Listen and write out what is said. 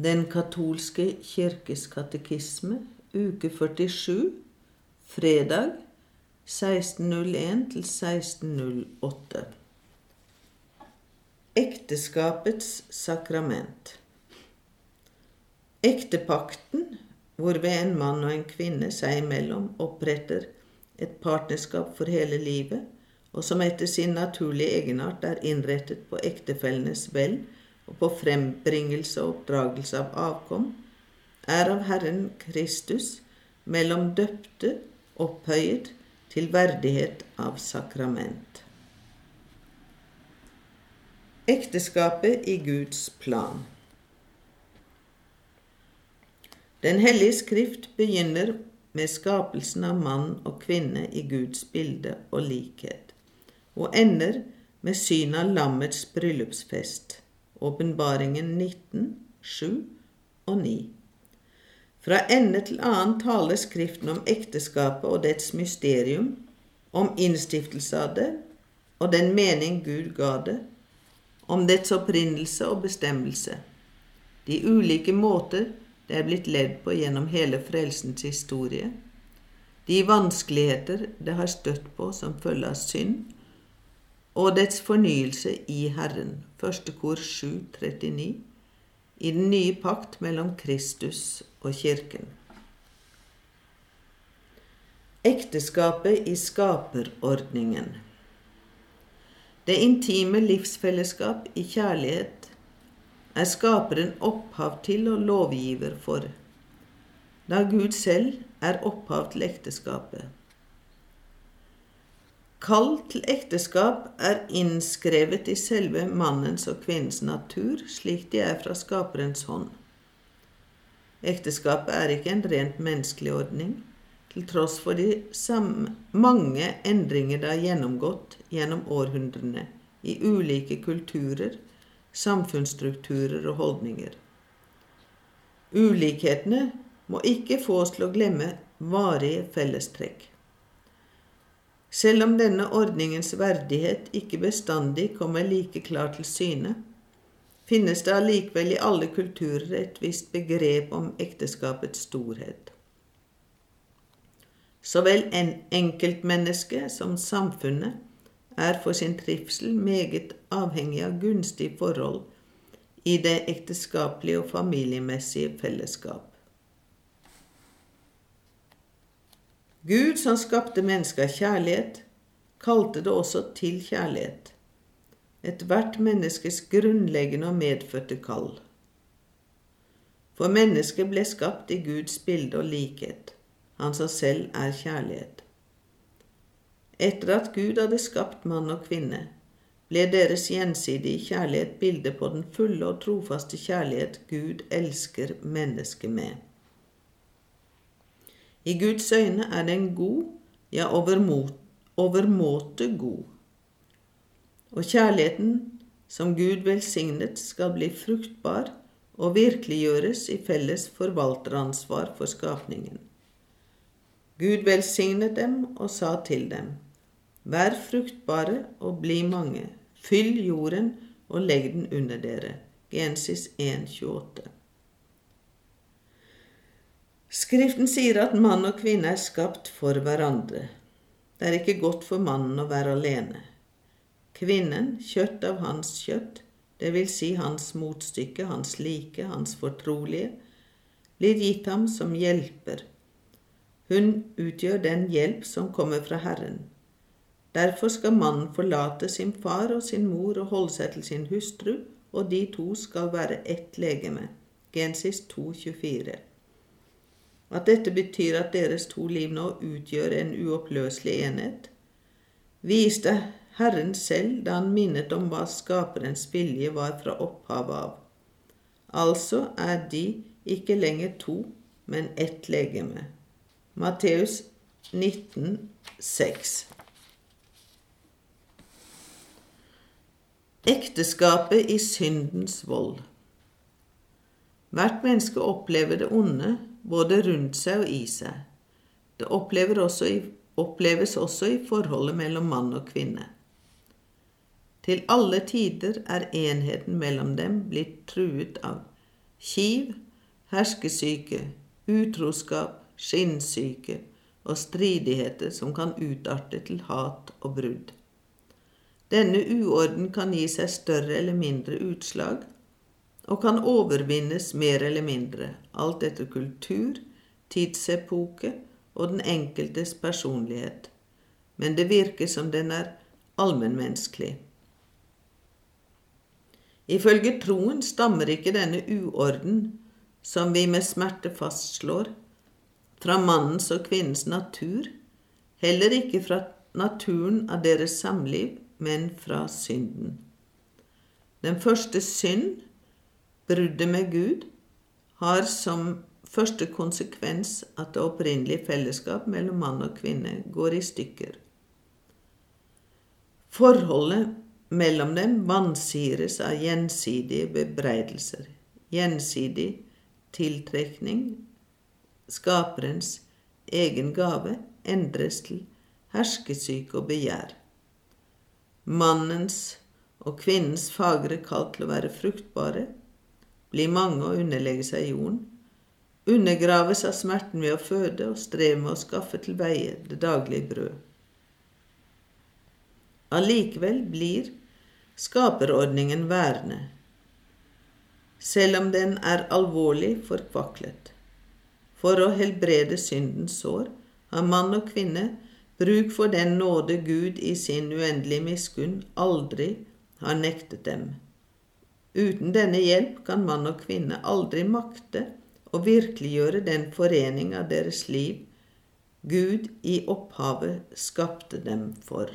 Den katolske kirkes katekisme, uke 47, fredag 1601 til 1608. Ekteskapets sakrament. Ektepakten, hvorved en mann og en kvinne seg imellom oppretter et partnerskap for hele livet, og som etter sin naturlige egenart er innrettet på ektefellenes vel og på frembringelse og oppdragelse av avkom, er av Herren Kristus mellom døpte opphøyet til verdighet av sakrament. Ekteskapet i Guds plan. Den hellige skrift begynner med skapelsen av mann og kvinne i Guds bilde og likhet, og ender med synet av lammets bryllupsfest, åpenbaringen 19, 7 og 9. Fra ende til annen taler Skriften om ekteskapet og dets mysterium, om innstiftelse av det og den mening Gud ga det, om dets opprinnelse og bestemmelse, de ulike måter det er blitt ledd på gjennom hele frelsens historie, de vanskeligheter det har støtt på som følge av synd, og dets fornyelse i Herren, første kor 739, i den nye pakt mellom Kristus og Kirken. Ekteskapet i skaperordningen. Det intime livsfellesskap i kjærlighet er skaperen opphav til og lovgiver for, da Gud selv er opphav til ekteskapet. Kall til ekteskap er innskrevet i selve mannens og kvinnens natur, slik de er fra skaperens hånd. Ekteskapet er ikke en rent menneskelig ordning, til tross for de mange endringer det har gjennomgått gjennom århundrene i ulike kulturer samfunnsstrukturer og holdninger. Ulikhetene må ikke få oss til å glemme varige fellestrekk. Selv om denne ordningens verdighet ikke bestandig kommer like klart til syne, finnes det allikevel i alle kulturer et visst begrep om ekteskapets storhet. Så vel en enkeltmenneske som samfunnet er for sin trivsel meget avhengig av gunstige forhold i det ekteskapelige og familiemessige fellesskap. Gud, som skapte mennesket av kjærlighet, kalte det også til kjærlighet, ethvert menneskes grunnleggende og medfødte kall. For mennesket ble skapt i Guds bilde og likhet, han som selv er kjærlighet. Etter at Gud hadde skapt mann og kvinne, ble deres gjensidige kjærlighet bildet på den fulle og trofaste kjærlighet Gud elsker mennesket med. I Guds øyne er den god, ja, overmåte god. Og kjærligheten som Gud velsignet, skal bli fruktbar og virkeliggjøres i felles forvalteransvar for skapningen. Gud velsignet dem og sa til dem:" Vær fruktbare og bli mange. Fyll jorden og legg den under dere. Gensis 1,28. Skriften sier at mann og kvinne er skapt for hverandre. Det er ikke godt for mannen å være alene. Kvinnen, kjøtt av hans kjøtt, det vil si hans motstykke, hans like, hans fortrolige, blir gitt ham som hjelper. Hun utgjør den hjelp som kommer fra Herren. Derfor skal mannen forlate sin far og sin mor og holde seg til sin hustru, og de to skal være ett legeme. Gensis 2,24. At dette betyr at deres to liv nå utgjør en uoppløselig enhet, viste Herren selv da han minnet om hva Skaperens vilje var fra opphavet av. Altså er de ikke lenger to, men ett legeme. Matteus 19, 6. Ekteskapet i syndens vold. Hvert menneske opplever det onde både rundt seg og i seg. Det også i, oppleves også i forholdet mellom mann og kvinne. Til alle tider er enheten mellom dem blitt truet av kiv, herskesyke, utroskap, skinnsyke og stridigheter som kan utarte til hat og brudd. Denne uorden kan gi seg større eller mindre utslag, og kan overvinnes mer eller mindre, alt etter kultur, tidsepoke og den enkeltes personlighet, men det virker som den er allmennmenneskelig. Ifølge troen stammer ikke denne uorden, som vi med smerte fastslår, fra mannens og kvinnens natur, heller ikke fra naturen av deres samliv, men fra synden. Den første synd, bruddet med Gud, har som første konsekvens at det opprinnelige fellesskap mellom mann og kvinne går i stykker. Forholdet mellom dem vansires av gjensidige bebreidelser, gjensidig tiltrekning, skaperens egen gave endres til herskesyke og begjær. Mannens og kvinnens fagre kall til å være fruktbare blir mange og underlegge seg jorden, undergraves av smerten ved å føde og streve med å skaffe til veie det daglige brød. Allikevel blir skaperordningen værende, selv om den er alvorlig forkvaklet. For å helbrede syndens sår har mann og kvinne bruk for den nåde Gud i sin uendelige miskunn aldri har nektet dem. Uten denne hjelp kan mann og kvinne aldri makte og virkeliggjøre den forening av deres liv Gud i opphavet skapte dem for.